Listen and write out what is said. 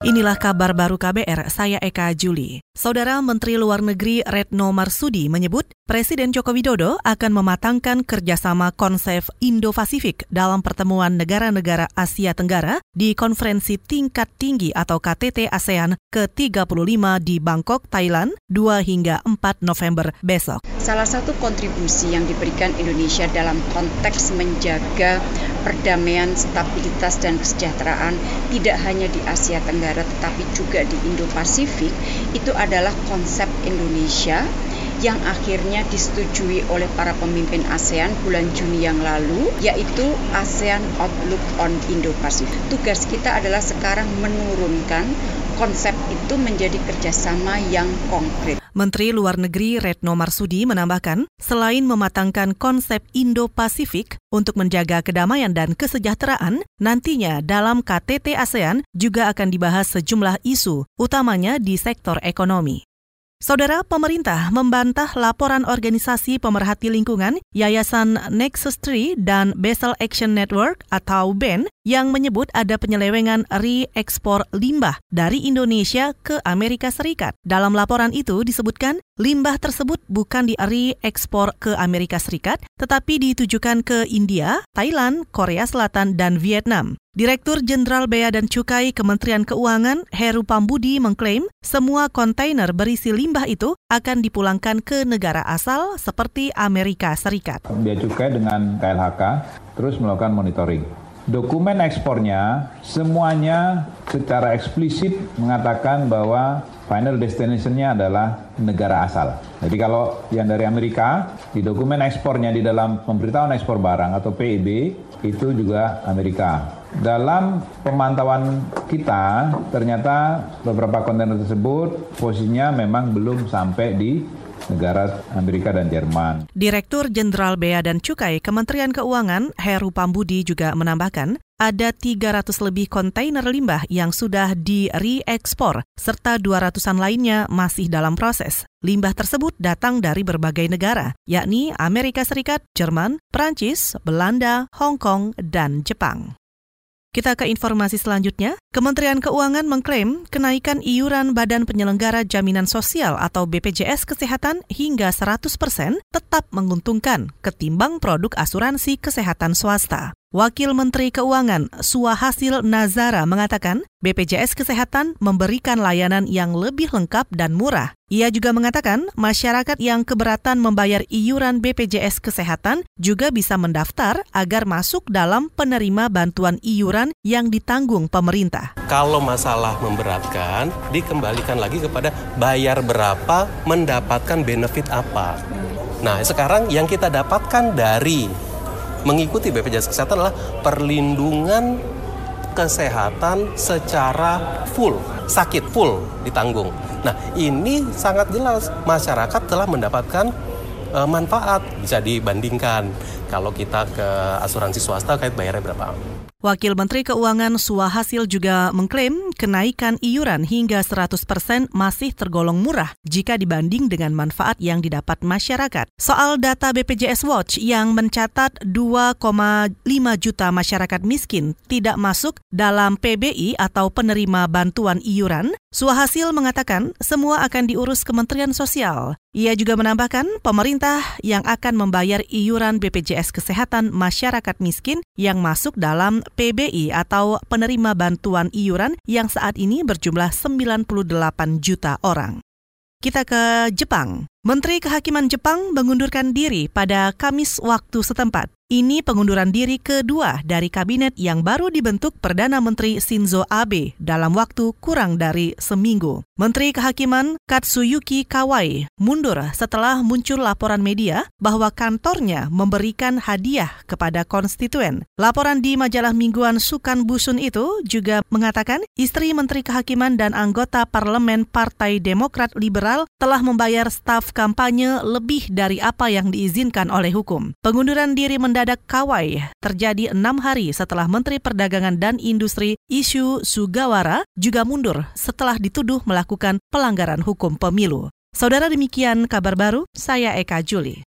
Inilah kabar baru KBR, saya Eka Juli. Saudara Menteri Luar Negeri Retno Marsudi menyebut Presiden Joko Widodo akan mematangkan kerjasama konsep Indo-Pasifik dalam pertemuan negara-negara Asia Tenggara di konferensi tingkat tinggi atau KTT ASEAN ke-35 di Bangkok, Thailand, 2 hingga 4 November besok. Salah satu kontribusi yang diberikan Indonesia dalam konteks menjaga perdamaian, stabilitas, dan kesejahteraan tidak hanya di Asia Tenggara, Tenggara tetapi juga di Indo-Pasifik itu adalah konsep Indonesia yang akhirnya disetujui oleh para pemimpin ASEAN bulan Juni yang lalu, yaitu ASEAN Outlook on Indo-Pacific. Tugas kita adalah sekarang menurunkan konsep itu menjadi kerjasama yang konkret. Menteri Luar Negeri Retno Marsudi menambahkan, selain mematangkan konsep Indo-Pasifik untuk menjaga kedamaian dan kesejahteraan, nantinya dalam KTT ASEAN juga akan dibahas sejumlah isu, utamanya di sektor ekonomi. Saudara pemerintah membantah laporan organisasi pemerhati lingkungan Yayasan Nexus Tree dan Basel Action Network atau BEN yang menyebut ada penyelewengan re-ekspor limbah dari Indonesia ke Amerika Serikat. Dalam laporan itu disebutkan limbah tersebut bukan di re-ekspor ke Amerika Serikat tetapi ditujukan ke India, Thailand, Korea Selatan, dan Vietnam. Direktur Jenderal Bea dan Cukai Kementerian Keuangan Heru Pambudi mengklaim semua kontainer berisi limbah itu akan dipulangkan ke negara asal seperti Amerika Serikat. Bea Cukai dengan KLHK terus melakukan monitoring. Dokumen ekspornya semuanya secara eksplisit mengatakan bahwa final destination-nya adalah negara asal. Jadi kalau yang dari Amerika, di dokumen ekspornya di dalam pemberitahuan ekspor barang atau PIB, itu juga Amerika. Dalam pemantauan kita, ternyata beberapa kontainer tersebut posisinya memang belum sampai di negara Amerika dan Jerman. Direktur Jenderal Bea dan Cukai Kementerian Keuangan Heru Pambudi juga menambahkan ada 300 lebih kontainer limbah yang sudah di re-ekspor, serta 200-an lainnya masih dalam proses. Limbah tersebut datang dari berbagai negara, yakni Amerika Serikat, Jerman, Prancis, Belanda, Hong Kong, dan Jepang. Kita ke informasi selanjutnya. Kementerian Keuangan mengklaim kenaikan iuran Badan Penyelenggara Jaminan Sosial atau BPJS Kesehatan hingga 100% tetap menguntungkan ketimbang produk asuransi kesehatan swasta. Wakil Menteri Keuangan Suahasil Nazara mengatakan BPJS Kesehatan memberikan layanan yang lebih lengkap dan murah. Ia juga mengatakan masyarakat yang keberatan membayar iuran BPJS Kesehatan juga bisa mendaftar agar masuk dalam penerima bantuan iuran yang ditanggung pemerintah. Kalau masalah memberatkan, dikembalikan lagi kepada bayar berapa, mendapatkan benefit apa. Nah, sekarang yang kita dapatkan dari mengikuti BPJS Kesehatan adalah perlindungan kesehatan secara full, sakit full ditanggung. Nah, ini sangat jelas masyarakat telah mendapatkan uh, manfaat bisa dibandingkan kalau kita ke asuransi swasta kait bayarnya berapa. Wakil Menteri Keuangan Suahasil juga mengklaim kenaikan iuran hingga 100% persen masih tergolong murah jika dibanding dengan manfaat yang didapat masyarakat. Soal data BPJS Watch yang mencatat 2,5 juta masyarakat miskin tidak masuk dalam PBI atau penerima bantuan iuran, Suahasil mengatakan semua akan diurus Kementerian Sosial. Ia juga menambahkan pemerintah yang akan membayar iuran BPJS Kesehatan masyarakat miskin yang masuk dalam PBI atau penerima bantuan iuran yang saat ini berjumlah 98 juta orang. Kita ke Jepang. Menteri Kehakiman Jepang mengundurkan diri pada Kamis waktu setempat. Ini pengunduran diri kedua dari kabinet yang baru dibentuk Perdana Menteri Shinzo Abe dalam waktu kurang dari seminggu. Menteri Kehakiman Katsuyuki Kawai mundur setelah muncul laporan media bahwa kantornya memberikan hadiah kepada konstituen. Laporan di majalah mingguan Sukan Busun itu juga mengatakan istri Menteri Kehakiman dan anggota parlemen Partai Demokrat Liberal telah membayar staf kampanye lebih dari apa yang diizinkan oleh hukum. Pengunduran diri mendadak kawai terjadi enam hari setelah Menteri Perdagangan dan Industri Ishu Sugawara juga mundur setelah dituduh melakukan pelanggaran hukum pemilu. Saudara demikian kabar baru, saya Eka Juli.